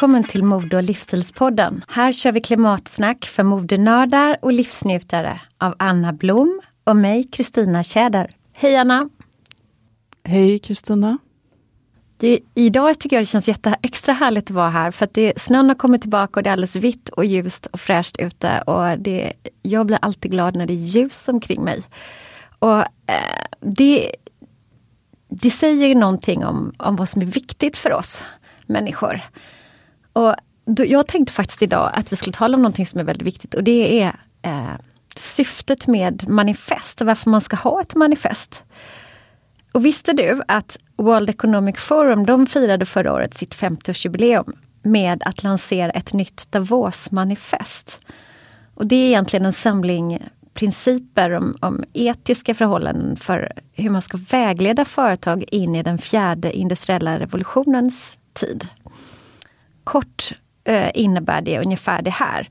Välkommen till Mode och livsstilspodden. Här kör vi klimatsnack för modenördar och livsnjutare av Anna Blom och mig, Kristina Tjäder. Hej Anna! Hej Kristina! Idag tycker jag det känns jätte, extra härligt att vara här för att det, snön har kommit tillbaka och det är alldeles vitt och ljust och fräscht ute. Och det, jag blir alltid glad när det är ljus omkring mig. Och eh, det, det säger någonting om, om vad som är viktigt för oss människor. Och då, jag tänkte faktiskt idag att vi skulle tala om någonting som är väldigt viktigt och det är eh, syftet med manifest, varför man ska ha ett manifest. Och visste du att World Economic Forum de firade förra året sitt 50-årsjubileum med att lansera ett nytt Davos-manifest. Och det är egentligen en samling principer om, om, etiska förhållanden för hur man ska vägleda företag in i den fjärde industriella revolutionens tid. Kort eh, innebär det ungefär det här.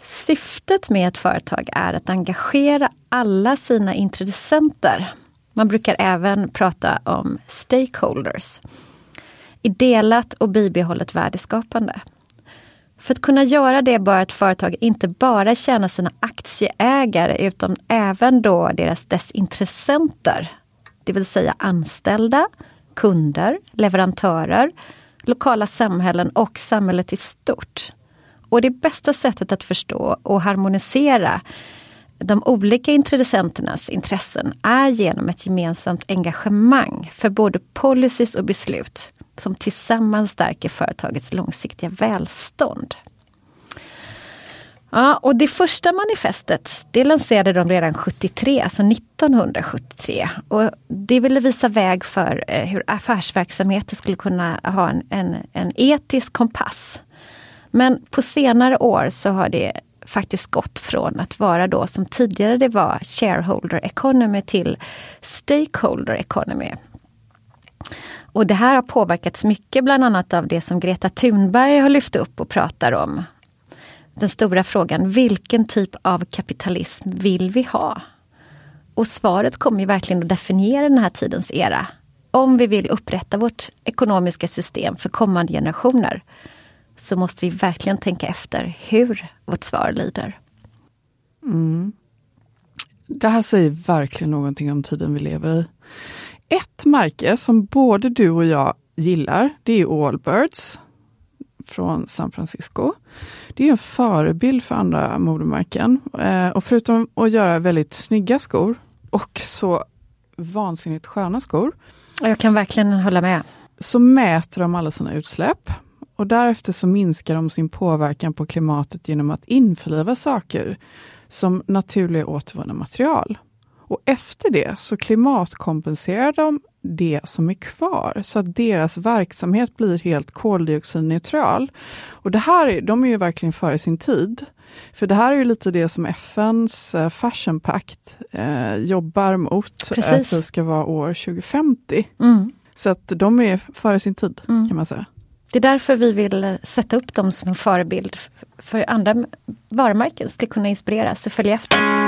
Syftet med ett företag är att engagera alla sina intressenter. Man brukar även prata om stakeholders. I delat och bibehållet värdeskapande. För att kunna göra det bör ett företag inte bara tjäna sina aktieägare utan även då deras dess intressenter. Det vill säga anställda, kunder, leverantörer, lokala samhällen och samhället i stort. Och det bästa sättet att förstå och harmonisera de olika intressenternas intressen är genom ett gemensamt engagemang för både policies och beslut som tillsammans stärker företagets långsiktiga välstånd. Ja, och det första manifestet det lanserade de redan 73, alltså 1973. Och det ville visa väg för eh, hur affärsverksamheter skulle kunna ha en, en, en etisk kompass. Men på senare år så har det faktiskt gått från att vara då som tidigare det var shareholder economy till stakeholder economy. Och det här har påverkats mycket bland annat av det som Greta Thunberg har lyft upp och pratar om. Den stora frågan, vilken typ av kapitalism vill vi ha? Och svaret kommer ju verkligen att definiera den här tidens era. Om vi vill upprätta vårt ekonomiska system för kommande generationer så måste vi verkligen tänka efter hur vårt svar lyder. Mm. Det här säger verkligen någonting om tiden vi lever i. Ett märke som både du och jag gillar, det är Allbirds från San Francisco. Det är en förebild för andra modemärken. Eh, och förutom att göra väldigt snygga skor och så vansinnigt sköna skor. Jag kan verkligen hålla med. Så mäter de alla sina utsläpp. Och därefter så minskar de sin påverkan på klimatet genom att införliva saker som naturliga återvunna material. Och efter det så klimatkompenserar de det som är kvar, så att deras verksamhet blir helt koldioxidneutral. Och det här, de är ju verkligen före sin tid. För det här är ju lite det som FNs eh, Fashion Pact eh, jobbar mot, Precis. att det ska vara år 2050. Mm. Så att de är före sin tid, mm. kan man säga. Det är därför vi vill eh, sätta upp dem som en förebild för andra varumärken ska kunna inspireras och följa efter.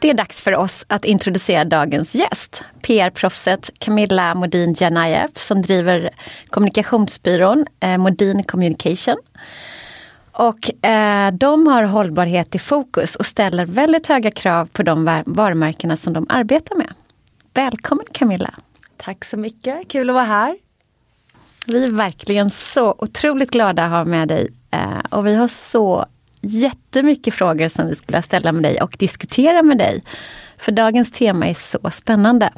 Det är dags för oss att introducera dagens gäst. PR-proffset Camilla Modin Janajev som driver kommunikationsbyrån eh, Modin Communication. Och eh, de har hållbarhet i fokus och ställer väldigt höga krav på de varumärkena som de arbetar med. Välkommen Camilla! Tack så mycket, kul att vara här. Vi är verkligen så otroligt glada att ha med dig eh, och vi har så jättemycket frågor som vi skulle ställa med dig och diskutera med dig. För dagens tema är så spännande.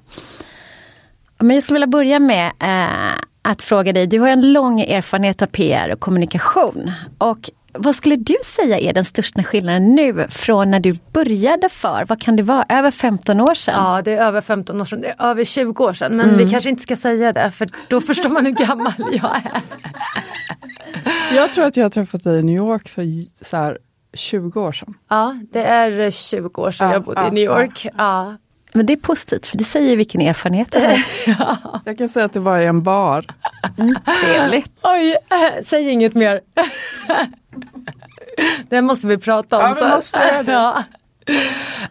Men jag skulle vilja börja med eh, att fråga dig, du har en lång erfarenhet av PR och kommunikation. Och vad skulle du säga är den största skillnaden nu från när du började för, vad kan det vara, över 15 år sedan? Ja, det är över 15 år sedan, det är över 20 år sedan. Men mm. vi kanske inte ska säga det för då förstår man hur gammal jag är. Jag tror att jag har träffat dig i New York för så här 20 år sedan. Ja, det är 20 år sedan ja, jag bodde ja, i New York. Ja. Men det är positivt för det säger vilken erfarenhet du har. ja. Jag kan säga att det var i en bar. Mm, trevligt. Oj, äh, säg inget mer. Det måste vi prata om. Ja, måste det. ja.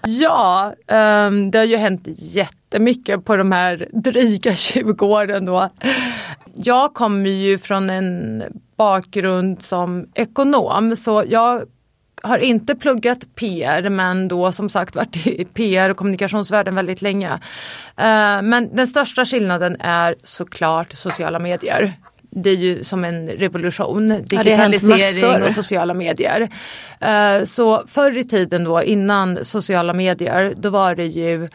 Ja, um, det har ju hänt jättemycket på de här dryga 20 åren då. Jag kommer ju från en bakgrund som ekonom så jag har inte pluggat PR men då som sagt varit i PR och kommunikationsvärlden väldigt länge. Uh, men den största skillnaden är såklart sociala medier. Det är ju som en revolution, digitalisering ja, och sociala medier. Uh, så förr i tiden då innan sociala medier då var det ju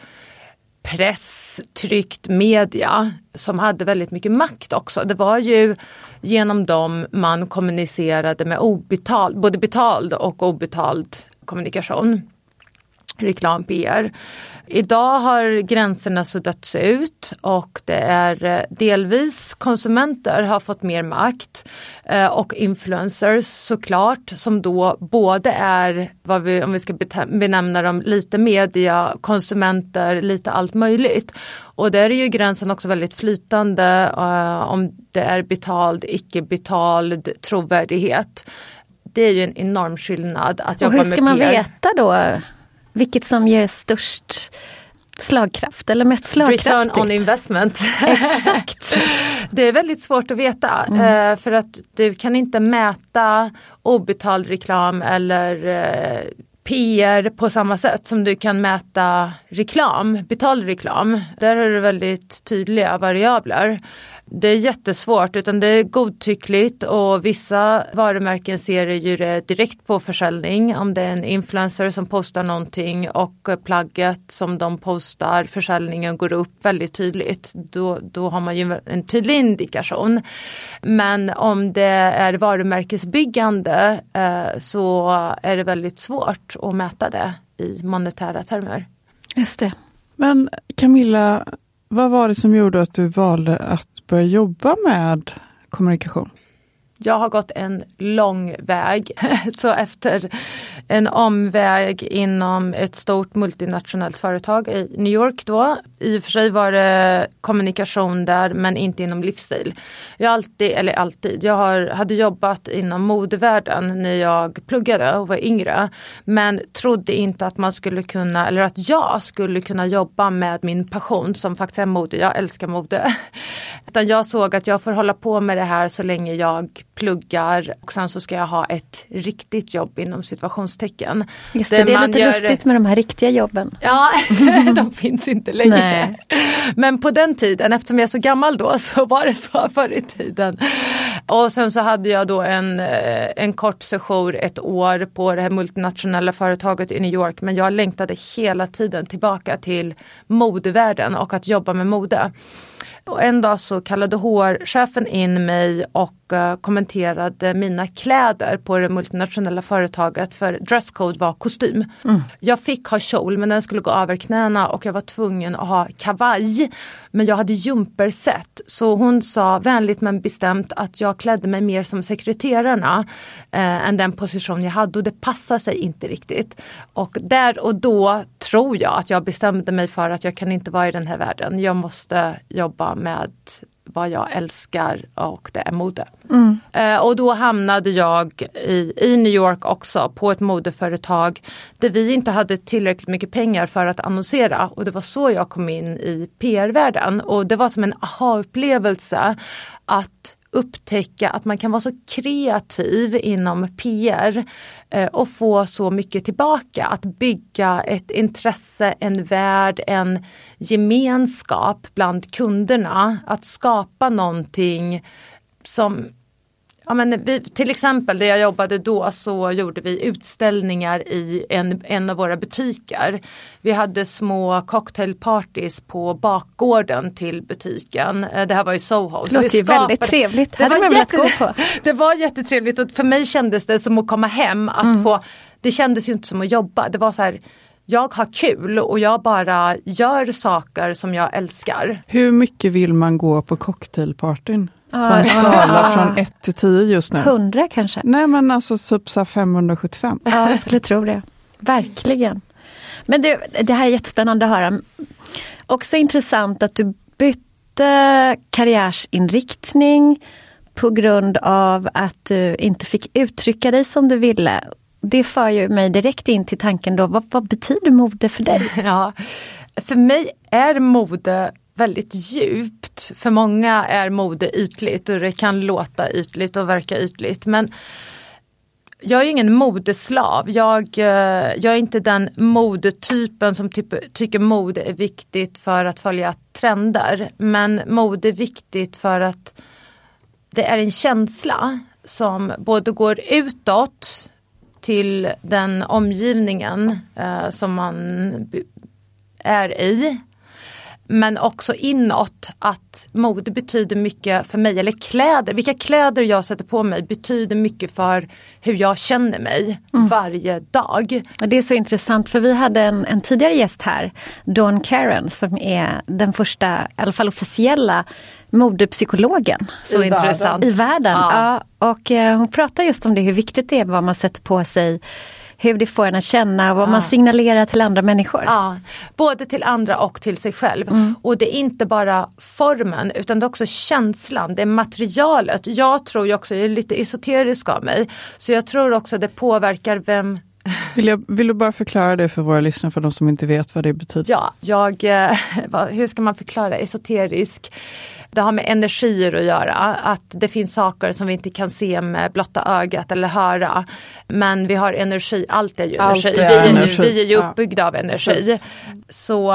press, tryckt media som hade väldigt mycket makt också. Det var ju genom dem man kommunicerade med obetald, både betald och obetald kommunikation. Reklam, PR. Idag har gränserna suddats ut och det är eh, delvis konsumenter har fått mer makt eh, och influencers såklart som då både är, vad vi, om vi ska benämna dem, lite media, konsumenter, lite allt möjligt. Och där är ju gränsen också väldigt flytande uh, om det är betald, icke betald, trovärdighet. Det är ju en enorm skillnad att jobba med Och hur ska man PR. veta då vilket som ger störst slagkraft eller mest slagkraftigt. Return on investment. Exakt. det är väldigt svårt att veta mm. Eh, för att du kan inte mäta obetald reklam eller eh, PR på samma sätt som du kan mäta reklam, betald reklam. Där är det väldigt tydliga variabler det är jättesvårt utan det är godtyckligt och vissa varumärken ser ju det direkt på försäljning. Om det är en influencer som postar någonting och plagget som de postar, försäljningen går upp väldigt tydligt. Då, då har man ju en tydlig indikation. Men om det är varumärkesbyggande eh, så är det väldigt svårt att mäta det i monetära termer. Just det. Men Camilla, vad var det som gjorde att du valde att börja jobba med kommunikation? Jag har gått en lång väg. Så efter en omväg inom ett stort multinationellt företag i New York då. I och för sig var det kommunikation där men inte inom livsstil. Jag alltid, eller alltid, jag har, hade jobbat inom modevärlden när jag pluggade och var yngre. Men trodde inte att man skulle kunna, eller att jag skulle kunna jobba med min passion som faktiskt är mode. Jag älskar mode. Utan jag såg att jag får hålla på med det här så länge jag pluggar och sen så ska jag ha ett riktigt jobb inom situationstecken. Just det, det är lite gör... lustigt med de här riktiga jobben. Ja, de finns inte längre. Nej. Men på den tiden, eftersom jag är så gammal då, så var det så förr i tiden. Och sen så hade jag då en, eh, en kort session ett år på det här multinationella företaget i New York. Men jag längtade hela tiden tillbaka till modevärlden och att jobba med mode. Och en dag så kallade HR-chefen in mig och uh, kommenterade mina kläder på det multinationella företaget för dresscode var kostym. Mm. Jag fick ha kjol men den skulle gå över knäna och jag var tvungen att ha kavaj. Men jag hade jumperset så hon sa vänligt men bestämt att jag klädde mig mer som sekreterarna eh, än den position jag hade och det passade sig inte riktigt. Och där och då tror jag att jag bestämde mig för att jag kan inte vara i den här världen. Jag måste jobba med vad jag älskar och det är mode. Mm. Eh, och då hamnade jag i, i New York också på ett modeföretag där vi inte hade tillräckligt mycket pengar för att annonsera och det var så jag kom in i PR-världen och det var som en aha-upplevelse att upptäcka att man kan vara så kreativ inom PR eh, och få så mycket tillbaka. Att bygga ett intresse, en värld, en gemenskap bland kunderna. Att skapa någonting som Ja, men vi, till exempel där jag jobbade då så gjorde vi utställningar i en, en av våra butiker. Vi hade små cocktailpartys på bakgården till butiken. Eh, det här var i Soho. Det låter ju väldigt trevligt. Det var, jätte, gå på. det var jättetrevligt och för mig kändes det som att komma hem. att mm. få Det kändes ju inte som att jobba. Det var så här jag har kul och jag bara gör saker som jag älskar. Hur mycket vill man gå på cocktailpartyn? På en skala från 1 till 10 just nu. 100 kanske? Nej men alltså typ så 575. Ja, jag skulle tro det. Verkligen. Men det, det här är jättespännande att höra. Också intressant att du bytte karriärsinriktning på grund av att du inte fick uttrycka dig som du ville. Det för ju mig direkt in till tanken då, vad, vad betyder mode för dig? Ja, för mig är mode väldigt djupt. För många är mode ytligt och det kan låta ytligt och verka ytligt. Men jag är ingen modeslav. Jag, eh, jag är inte den modetypen som typ, tycker mode är viktigt för att följa trender. Men mode är viktigt för att det är en känsla som både går utåt till den omgivningen eh, som man är i men också inåt att mode betyder mycket för mig, eller kläder, vilka kläder jag sätter på mig betyder mycket för hur jag känner mig Mm. varje dag. Och det är så intressant för vi hade en, en tidigare gäst här, Dawn Karen, som är den första, i alla fall officiella modepsykologen. Så I intressant. Världen. I världen. Ja. Ja. och eh, hon pratar just om det, hur viktigt det är vad man sätter på sig, hur det får en att känna och vad man signalerar till andra människor. Ja, både till andra och till sig själv. Mm. Och det är inte bara formen utan det är också känslan, det är materialet. Jag tror ju också, jag är lite esoterisk av mig, så jag tror också det påverkar vem Vill, jag, vill du bara förklara det för våra lyssnare, för de som inte vet vad det betyder? Ja, jag, eh, hur ska man förklara esoterisk? Det har med energier att göra, att det finns saker som vi inte kan se med blotta ögat eller höra. Men vi har energi, allt är ju Allt energi. är vi, är energi, Ju, vi är ju ja. uppbyggda av energi. Precis. Så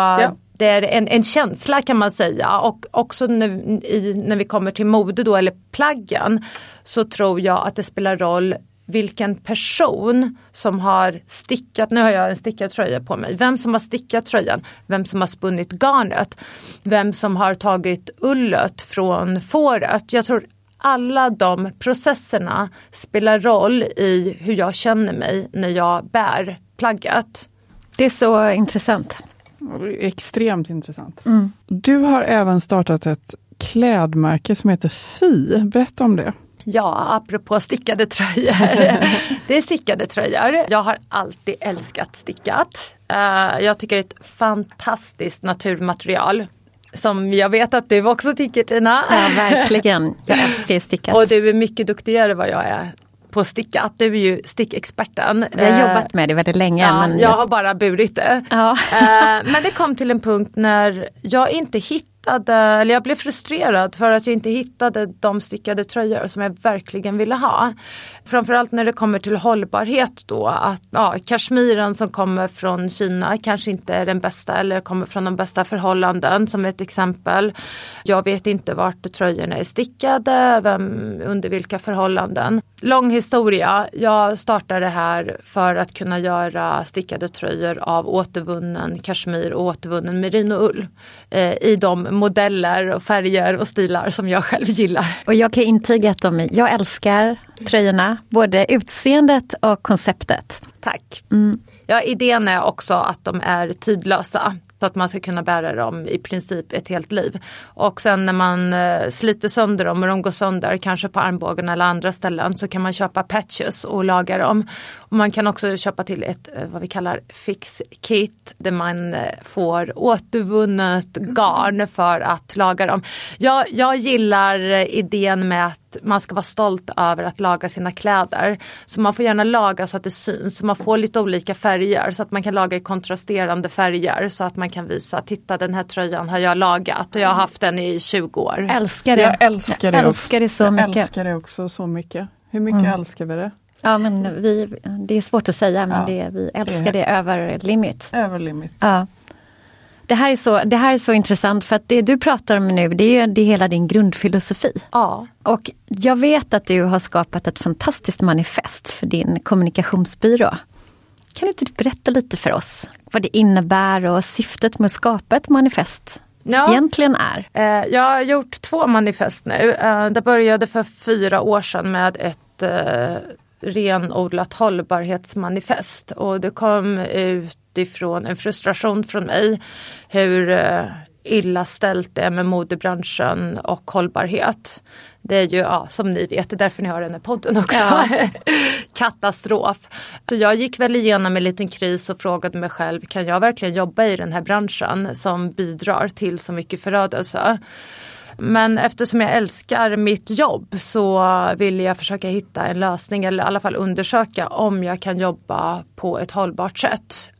det är en, en känsla kan man säga och också när, i, när vi kommer till mode då eller plaggen så tror jag att det spelar roll vilken person som har stickat, nu har jag en stickad tröja på mig, vem som har stickat tröjan, vem som har spunnit garnet, vem som har tagit ullet från fåret. Jag tror alla de processerna spelar roll i hur jag känner mig när jag bär plagget. Det är så intressant. Extremt intressant. Du har även startat ett klädmärke som heter Fi. Berätta om det. Ja, apropå stickade tröjor. det är stickade tröjor. Jag har alltid älskat stickat. Eh, jag tycker det är ett fantastiskt naturmaterial. Som jag vet att du också tycker Tina. Ja, verkligen. Jag älskar ju stickat. Och du är mycket duktigare än vad jag är på stickat. Du är ju stickexperten. Vi har jobbat med det väldigt länge. Ja, men jag har bara burit det. Ja. Eh, men det kom till en punkt när jag inte hittade, eller jag blev frustrerad för att jag inte hittade de stickade tröjor som jag verkligen ville ha. Framförallt när det kommer till hållbarhet då, att ja, kashmiren som kommer från Kina kanske inte är den bästa eller kommer från de bästa förhållanden som ett exempel. Jag vet inte vart tröjorna är stickade, vem, under vilka förhållanden. Lång historia, jag startade här för att kunna göra stickade tröjor av återvunnen kashmir och återvunnen merinoull. Eh, I de modeller och färger och stilar som jag själv gillar. Och jag kan intyga att de, jag älskar tröjorna, både utseendet och konceptet. Tack. Ja, idén är också att de är tidlösa. Så att man ska kunna bära dem i princip ett helt liv. Och sen när man eh, sliter sönder dem och de går sönder, kanske på armbågen eller andra ställen, så kan man köpa patches och laga dem. Och man kan också köpa till ett, eh, vad vi kallar fix kit, där man eh, får återvunnet garn för att laga dem. Jag, jag gillar idén med att man ska vara stolt över att laga sina kläder. Så man får gärna laga så att det syns, så man får lite olika färger så att man kan laga i kontrasterande färger så att man kan visa, titta den här tröjan har jag lagat och jag har haft den i 20 år. Älskar det. Jag älskar det jag också. älskar det så jag mycket. älskar det också så mycket. Hur mycket Mm. älskar vi det? Ja, men vi, det är svårt att säga, men Ja. det, vi älskar Det- det över limit. Över limit. Ja. Det här, är så, det här är så intressant för att det du pratar om nu det är, det är hela din grundfilosofi. Ja. Och jag vet att du har skapat ett fantastiskt manifest för din kommunikationsbyrå. Kan inte du berätta lite för oss vad det innebär och syftet med att skapa ett manifest Ja. egentligen är? Eh, jag har gjort två manifest nu. Eh, det började för fyra år sedan med ett eh, renodlat hållbarhetsmanifest. Och det kom utifrån en frustration från mig hur eh, illa ställt det är med modebranschen och hållbarhet. Det är ju, ja, som ni vet, det är därför ni har den här podden också. Ja. Katastrof. Så jag gick väl igenom en liten kris och frågade mig själv, kan jag verkligen jobba i den här branschen som bidrar till så mycket förödelse? Men eftersom jag älskar mitt jobb så vill jag försöka hitta en lösning eller i alla fall undersöka om jag kan jobba på ett hållbart sätt.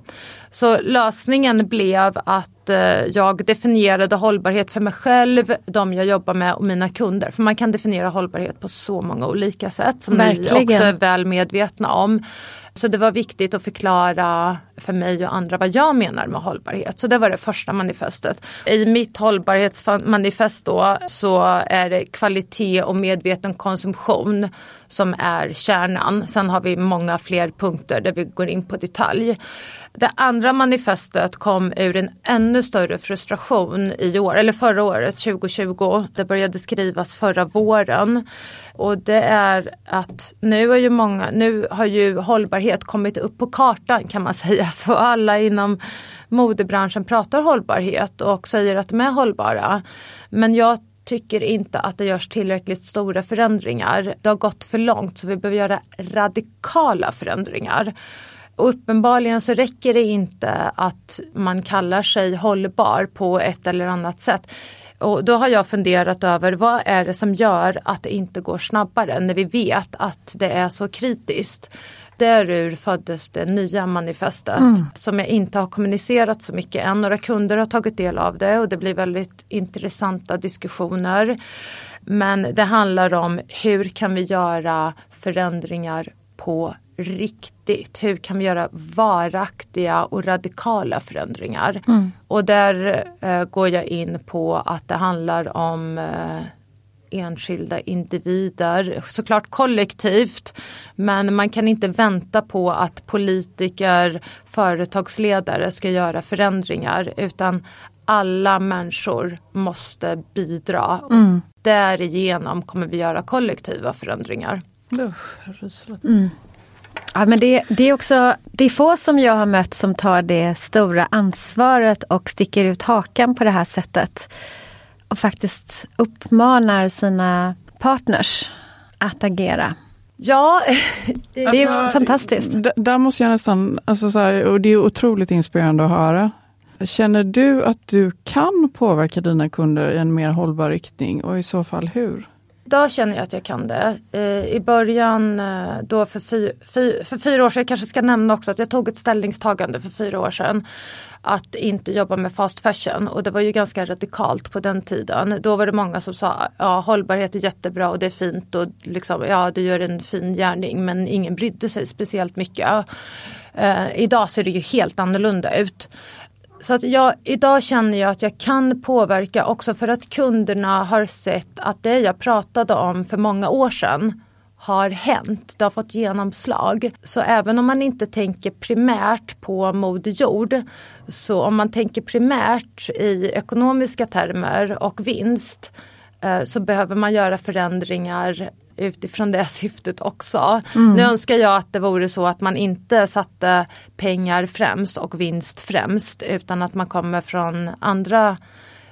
Så lösningen blev att eh, jag definierade hållbarhet för mig själv, de jag jobbar med och mina kunder. För man kan definiera hållbarhet på så många olika sätt som ni Verkligen. också är väl medvetna om. Så det var viktigt att förklara för mig och andra vad jag menar med hållbarhet. Så det var det första manifestet. I mitt hållbarhetsmanifest då så är det kvalitet och medveten konsumtion som är kärnan. Sen har vi många fler punkter där vi går in på detalj. Det andra manifestet kom ur en ännu större frustration i år, eller förra året, 2020. Det började skrivas förra våren. Och det är att nu, är ju många, nu har ju hållbarhet kommit upp på kartan kan man säga. Så alla inom modebranschen pratar hållbarhet och säger att de är hållbara. Men jag tycker inte att det görs tillräckligt stora förändringar. Det har gått för långt så vi behöver göra radikala förändringar. Och uppenbarligen så räcker det inte att man kallar sig hållbar på ett eller annat sätt. Och då har jag funderat över vad är det som gör att det inte går snabbare när vi vet att det är så kritiskt. Därur föddes det nya manifestet mm. som jag inte har kommunicerat så mycket än. Några kunder har tagit del av det och det blir väldigt intressanta diskussioner. Men det handlar om hur kan vi göra förändringar på riktigt? Hur kan vi göra varaktiga och radikala förändringar? Mm. Och där eh, går jag in på att det handlar om eh, enskilda individer, såklart kollektivt. Men man kan inte vänta på att politiker, företagsledare ska göra förändringar utan alla människor måste bidra. Mm. Därigenom kommer vi göra kollektiva förändringar. Mm. Ja, men det, det, är också, det är få som jag har mött som tar det stora ansvaret och sticker ut hakan på det här sättet. Och faktiskt uppmanar sina partners att agera. Ja, det, det är alltså, fantastiskt. Där måste jag nästan, alltså så här, och det är otroligt inspirerande att höra. Känner du att du kan påverka dina kunder i en mer hållbar riktning och i så fall hur? Idag känner jag att jag kan det. Eh, I början eh, då för, fy, fy, för fyra år sedan, jag kanske ska nämna också att jag tog ett ställningstagande för fyra år sedan att inte jobba med fast fashion och det var ju ganska radikalt på den tiden. Då var det många som sa ja hållbarhet är jättebra och det är fint och liksom, ja du gör en fin gärning men ingen brydde sig speciellt mycket. Uh, idag ser det ju helt annorlunda ut. Så att jag, idag känner jag att jag kan påverka också för att kunderna har sett att det jag pratade om för många år sedan har hänt, det har fått genomslag. Så även om man inte tänker primärt på Moder Jord, så om man tänker primärt i ekonomiska termer och vinst, eh, så behöver man göra förändringar utifrån det syftet också. Mm. Nu önskar jag att det vore så att man inte satte pengar främst och vinst främst utan att man kommer från andra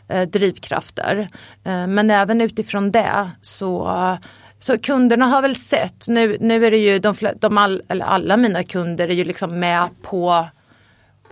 eh, drivkrafter. Eh, men även utifrån det så så kunderna har väl sett, nu, nu är det ju de, de all, eller alla mina kunder är ju liksom med på,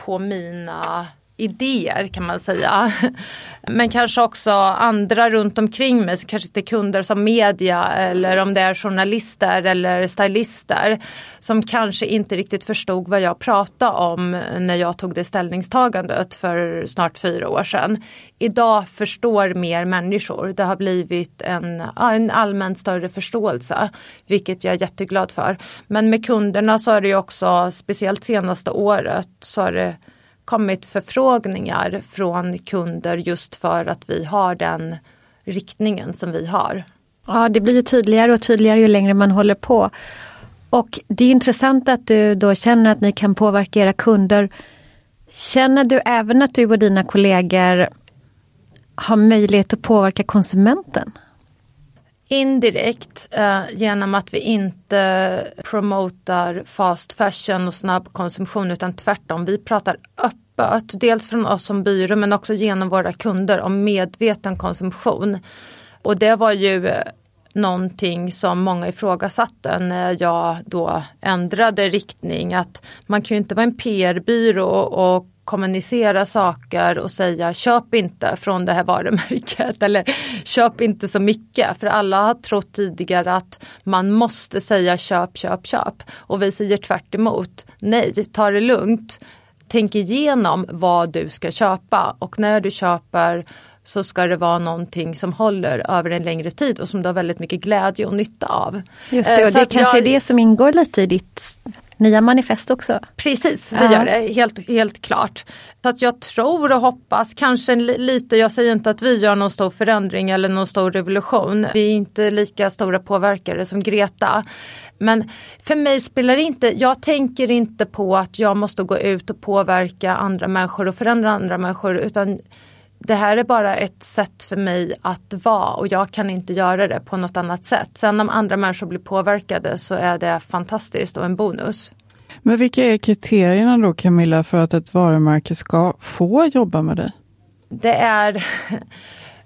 på mina idéer kan man säga. Men kanske också andra runt omkring mig, kanske inte kunder som media eller om det är journalister eller stylister som kanske inte riktigt förstod vad jag pratade om när jag tog det ställningstagandet för snart fyra år sedan. Idag förstår mer människor. Det har blivit en, en allmän större förståelse, vilket jag är jätteglad för. Men med kunderna så har det också, speciellt senaste året, så har det kommit förfrågningar från kunder just för att vi har den riktningen som vi har. Ja, det blir ju tydligare och tydligare ju längre man håller på. Och det är intressant att du då känner att ni kan påverka era kunder. Känner du även att du och dina kollegor har möjlighet att påverka konsumenten? Indirekt eh, genom att vi inte promotar fast fashion och snabb konsumtion utan tvärtom. Vi pratar öppet, dels från oss som byrå men också genom våra kunder om medveten konsumtion. Och det var ju någonting som många ifrågasatte när jag då ändrade riktning. Att man kan ju inte vara en PR-byrå och kommunicera saker och säga köp inte från det här varumärket eller köp inte så mycket. För alla har trott tidigare att man måste säga köp, köp, köp. Och vi säger tvärt emot. Nej, ta det lugnt. Tänk igenom vad du ska köpa och när du köper så ska det vara någonting som håller över en längre tid och som du har väldigt mycket glädje och nytta av. Just det, och eh, det kanske jag... är det som ingår lite i ditt nya manifest också. Precis, det gör det helt, helt klart. Så att jag tror och hoppas, kanske li- lite, jag säger inte att vi gör någon stor förändring eller någon stor revolution. Vi är inte lika stora påverkare som Greta. Men för mig spelar det inte, jag tänker inte på att jag måste gå ut och påverka andra människor och förändra andra människor utan det här är bara ett sätt för mig att vara och jag kan inte göra det på något annat sätt. Sen om andra människor blir påverkade så är det fantastiskt och en bonus. Men vilka är kriterierna då Camilla för att ett varumärke ska få jobba med dig? Det är,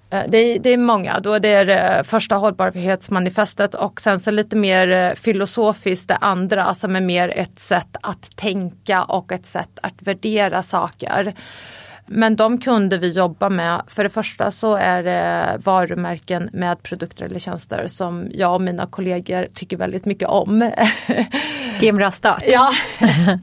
eh, det är, det är många. Då det är det första hållbarhetsmanifestet och sen så lite mer eh, filosofiskt det andra som är mer ett sätt att tänka och ett sätt att värdera saker. Men de kunder vi jobbar med, för det första så är det varumärken med produkter eller tjänster som jag och mina kollegor tycker väldigt mycket om. Det är en bra start. Ja.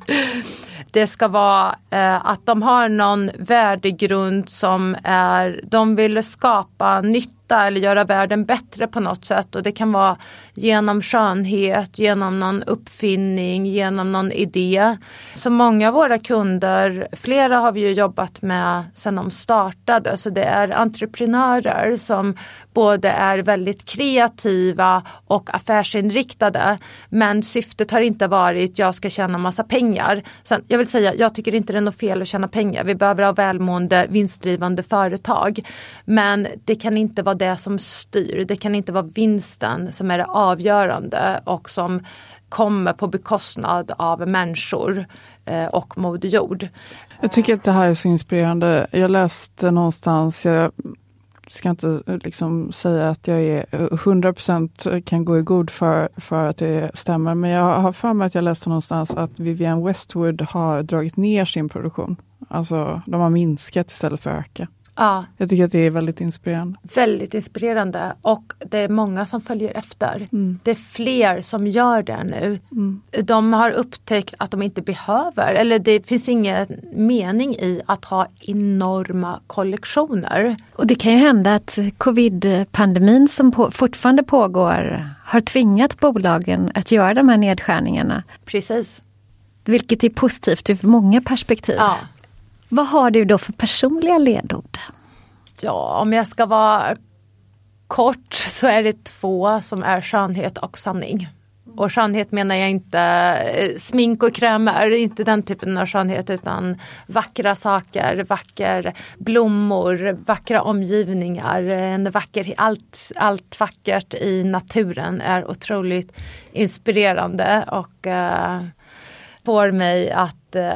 Det ska vara eh, att de har någon värdegrund som är, de vill skapa nytta eller göra världen bättre på något sätt och det kan vara genom skönhet, genom någon uppfinning, genom någon idé. Så många av våra kunder, flera har vi ju jobbat med sedan de startade, så det är entreprenörer som både är väldigt kreativa och affärsinriktade. Men syftet har inte varit jag ska tjäna massa pengar. Sen, jag vill säga, jag tycker inte det är något fel att tjäna pengar. Vi behöver ha välmående, vinstdrivande företag. Men det kan inte vara det som styr. Det kan inte vara vinsten som är det avgörande och som kommer på bekostnad av människor eh, och Moder Jord. Jag tycker att det här är så inspirerande. Jag läste någonstans, jag ska inte liksom säga att jag är 100% kan gå i god för, för att det stämmer, men jag har för mig att jag läste någonstans att Vivienne Westwood har dragit ner sin produktion. Alltså de har minskat istället för att öka. Ja, Jag tycker att det är väldigt inspirerande. väldigt inspirerande och det är många som följer efter. Det är fler som gör det nu. De har upptäckt att de inte behöver, eller det finns ingen mening i att ha enorma kollektioner. Och det kan ju hända att covid-pandemin som på, fortfarande pågår har tvingat bolagen att göra de här nedskärningarna. Precis. Vilket är positivt ur många perspektiv. Ja. Vad har du då för personliga ledord? Ja, om jag ska vara kort så är det två som är skönhet och sanning. Och skönhet menar jag inte eh, smink och krämer, inte den typen av skönhet utan vackra saker, vacker blommor, vackra omgivningar, en vacker, allt, allt vackert i naturen är otroligt inspirerande och eh, får mig att eh,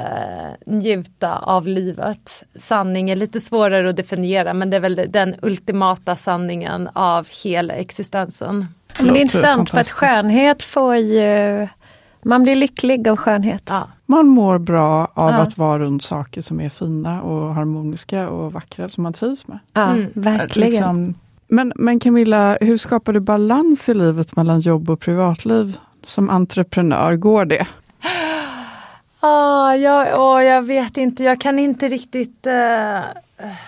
njuta av livet. Sanning är lite svårare att definiera men det är väl den ultimata sanningen av hela existensen. Men det är intressant för att skönhet får ju... Man blir lycklig av skönhet. Ja. Man mår bra av Ja. att vara runt saker som är fina och harmoniska och vackra som man trivs med. Ja, Mm. verkligen. Liksom, men, men Camilla, hur skapar du balans i livet mellan jobb och privatliv? Som entreprenör, går det? Ah, jag, oh, jag vet inte, jag kan inte riktigt eh,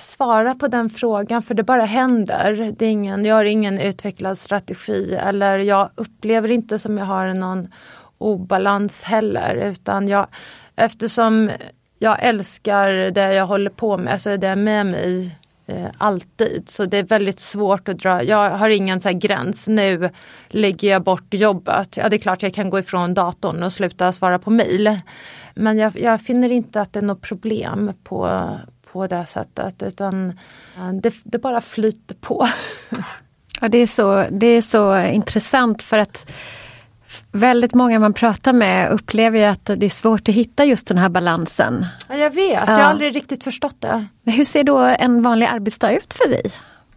svara på den frågan för det bara händer. Det är ingen, jag har ingen utvecklad strategi eller jag upplever inte som jag har någon obalans heller utan jag eftersom jag älskar det jag håller på med så är det med mig eh, alltid. Så det är väldigt svårt att dra, jag har ingen så här gräns, nu lägger jag bort jobbet. Ja det är klart jag kan gå ifrån datorn och sluta svara på mail. Men jag, jag finner inte att det är något problem på, på det sättet utan eh, det, det bara flyter på. Ja, det, är så, det är så intressant för att väldigt många man pratar med upplever ju att det är svårt att hitta just den här balansen. Ja, jag vet, jag har aldrig riktigt förstått det. Men hur ser då en vanlig arbetsdag ut för dig?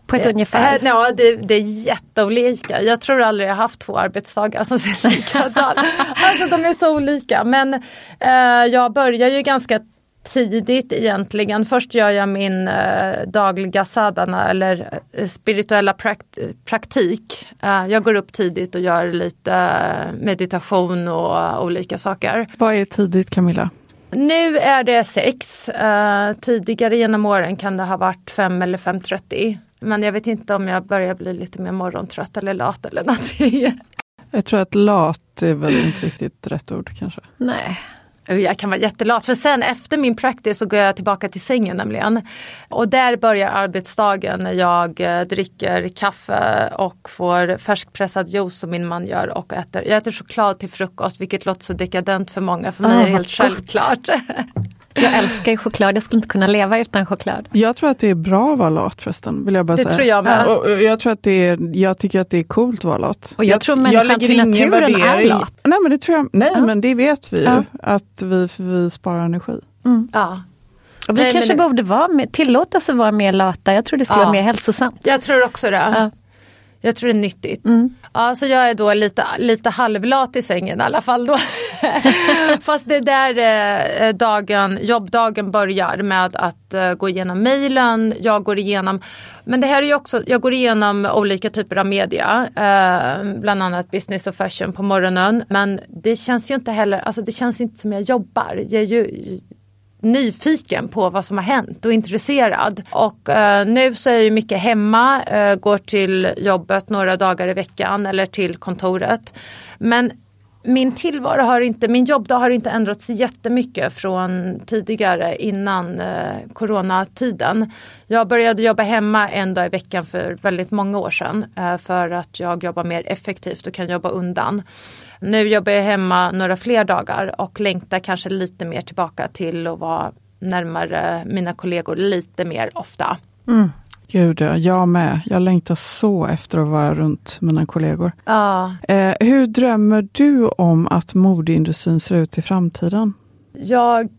På ett ungefär? Eh, Ja, det, det är jätteolika. Jag tror aldrig jag haft två arbetsdagar som ser likadana Alltså de är så olika. Men eh, jag börjar ju ganska tidigt egentligen. Först gör jag min eh, dagliga sadhana eller eh, spirituella prakt praktik. Eh, jag går upp tidigt och gör lite eh, meditation och olika saker. Vad är tidigt Camilla? Nu är det sex. Eh, tidigare genom åren kan det ha varit fem eller 5.30. Men jag vet inte om jag börjar bli lite mer morgontrött eller lat eller någonting. Jag tror att lat lat är väl inte riktigt rätt ord kanske. Nej. Jag kan vara jättelat för sen efter min practice så går jag tillbaka till sängen nämligen. Och där börjar arbetsdagen när jag eh, dricker kaffe och får färskpressad juice som min man gör och äter. Jag äter choklad till frukost vilket låter så dekadent för många. För mig Ah, är det helt självklart. Jag älskar ju choklad, jag skulle inte kunna leva utan choklad. Jag tror att det är bra att vara lat förresten, vill jag bara Det säga. tror jag med. Och, och jag, tror att det är, jag tycker att det är coolt att vara lat. Och jag tror människan till naturen är värdering- lat. Nej men det tror jag, nej Ja. men det vet vi ju, Ja. att vi, vi sparar energi. ja. Och vi Nej, kanske men- borde vara mer, tillåtas att vara mer lata. Jag tror det skulle Ja. vara mer hälsosamt. Jag tror också det. Ja. Jag tror det är nyttigt. Mm. Ja, så jag är då lite, lite halvlat i sängen i alla fall då. Fast det är där eh, dagen, jobbdagen börjar med att eh, gå igenom mejlen. Jag går igenom, men det här är ju också, jag går igenom olika typer av media. Eh, bland annat business och fashion på morgonen. Men det känns ju inte heller, alltså det känns inte som jag jobbar. Jag är ju nyfiken på vad som har hänt och intresserad. Och eh, nu så är jag ju mycket hemma, eh, går till jobbet några dagar i veckan eller till kontoret. Men min tillvaro har inte, min jobbdag har inte ändrats jättemycket från tidigare innan eh, coronatiden. Jag började jobba hemma en dag i veckan för väldigt många år sedan eh, för att jag jobbar mer effektivt och kan jobba undan. Nu jobbar jag hemma några fler dagar och längtar kanske lite mer tillbaka till att vara närmare mina kollegor lite mer ofta. Mm. Gud ja, jag med. Jag längtar så efter att vara runt mina kollegor. Ja, Eh, hur drömmer du om att modeindustrin ser ut i framtiden? jag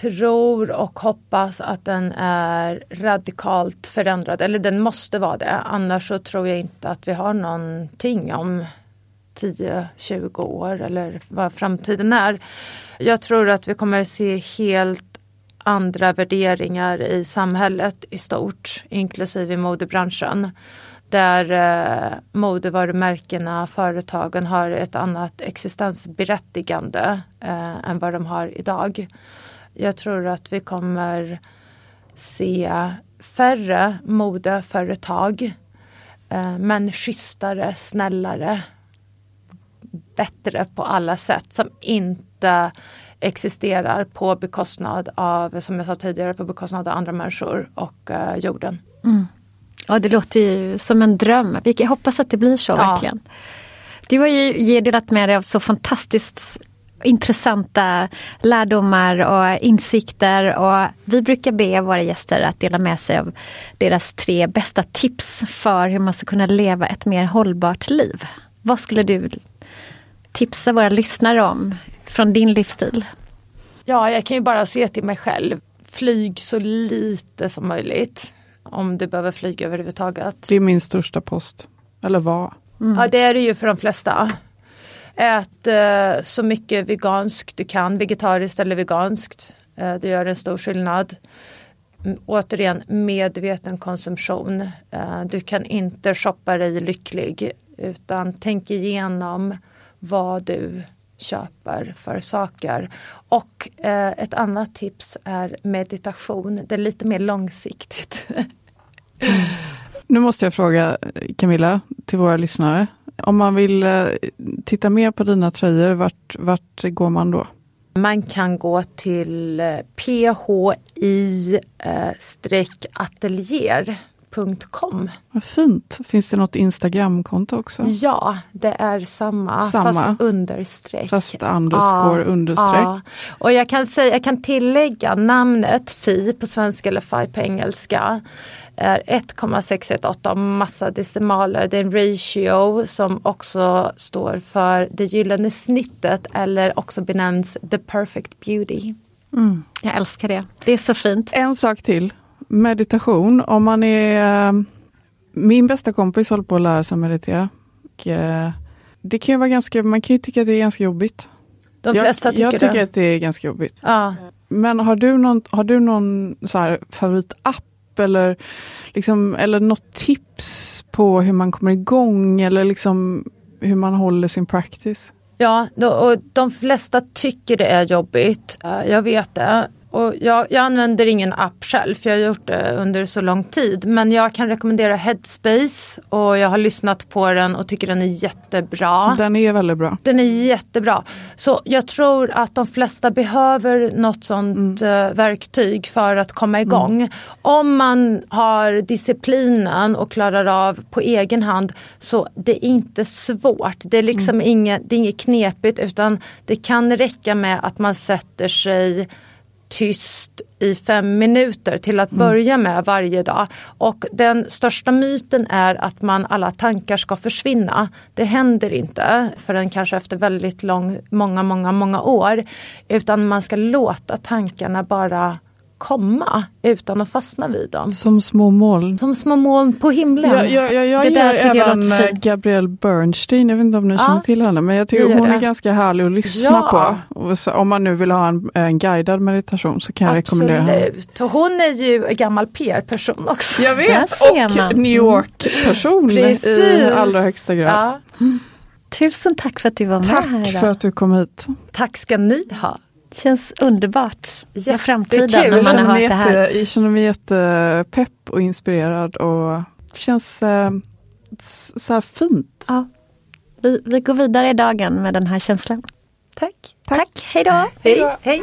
tror och hoppas att den är radikalt förändrad, eller den måste vara det. Annars så tror jag inte att vi har någonting om 10-20 år eller vad framtiden är. Jag tror att vi kommer se helt andra värderingar i samhället i stort, inklusive modebranschen. Där eh, modevarumärkena, företagen har ett annat existensberättigande eh, än vad de har idag. Jag tror att vi kommer se färre modeföretag eh, men schysstare, snällare, bättre på alla sätt som inte existerar på bekostnad av, som jag sa tidigare, på bekostnad av andra människor och eh, jorden. Ja, det låter ju som en dröm. Kan hoppas att det blir så Ja. verkligen. Du har ju delat med dig av så fantastiskt intressanta lärdomar och insikter och vi brukar be våra gäster att dela med sig av deras tre bästa tips för hur man ska kunna leva ett mer hållbart liv. Vad skulle du tipsa våra lyssnare om från din livsstil? Ja, jag kan ju bara se till mig själv. Flyg så lite som möjligt. Om du behöver flyga överhuvudtaget. Det är min största post. Eller vad? Ja, det är det ju för de flesta. Ät eh, så mycket veganskt du kan, vegetariskt eller veganskt. Eh, det gör en stor skillnad. Mm, återigen, medveten konsumtion. Eh, du kan inte shoppa dig lycklig utan tänk igenom vad du köper för saker. Och eh, ett annat tips är meditation. Det är lite mer långsiktigt. Nu måste jag fråga Camilla, till våra lyssnare. Om man vill eh, titta mer på dina tröjor, vart, vart går man då? Man kan gå till eh, phi-atelier.com. Vad fint. Finns det något Instagramkonto också? Ja, det är samma, Samma. fast understreck. Fast underscore understreck. Ja. Och jag kan, säga, jag kan tillägga namnet Fi på svenska eller Fi på engelska är 1,618 massa decimaler. Det är en ratio som också står för det gyllene snittet eller också benämns the perfect beauty. Jag älskar det. Det är så fint. En sak till. Meditation. Om man är... eh, Min bästa kompis håller på att lära sig meditera. Och, eh, det kan ju vara ganska, man kan ju tycka att det är ganska jobbigt. De flesta jag, tycker jag tycker det. att det är ganska jobbigt. Ja. Men har du någon, har du någon så favoritapp eller, liksom, eller något tips på hur man kommer igång eller liksom hur man håller sin practice? Ja, och de flesta tycker det är jobbigt. Eh, Jag vet det. Och jag, jag, använder ingen app själv, för jag har gjort det under så lång tid. Men jag kan rekommendera Headspace och jag har lyssnat på den och tycker den är jättebra. Den är väldigt bra. Den är jättebra. Så jag tror att de flesta behöver något sånt mm. Eh, verktyg för att komma igång. Mm. Om man har disciplinen och klarar av på egen hand så det är inte svårt. Det är liksom mm. inget, det är inget knepigt utan det kan räcka med att man sätter sig tyst i fem minuter till att mm. börja med varje dag. Och den största myten är att man alla tankar ska försvinna. Det händer inte förrän kanske efter väldigt lång, många, många, många år. Utan man ska låta tankarna bara komma utan att fastna vid dem. Som små moln. Som små moln på himlen. Ja, ja, ja, jag gillar även jag Gabrielle Bernstein, jag vet inte om ni ja, känner till henne, men jag tycker hon det. är ganska härlig att lyssna ja. på. om man nu vill ha en, en guidad meditation så kan jag Absolut. rekommendera henne. Och hon är ju en gammal PR-person också. Jag vet, och New York-person i allra högsta grad. Ja. Mm. Tusen tack för att du var med tack här. Tack för att du kom hit. Tack ska ni ha känns underbart med framtiden när man har hört det här. Jag känner mig jättepepp och inspirerad och känns eh, så här fint. Ja. Vi, vi går vidare i dagen med den här känslan. Tack. Tack. Tack. Hej då. Hej. Hej.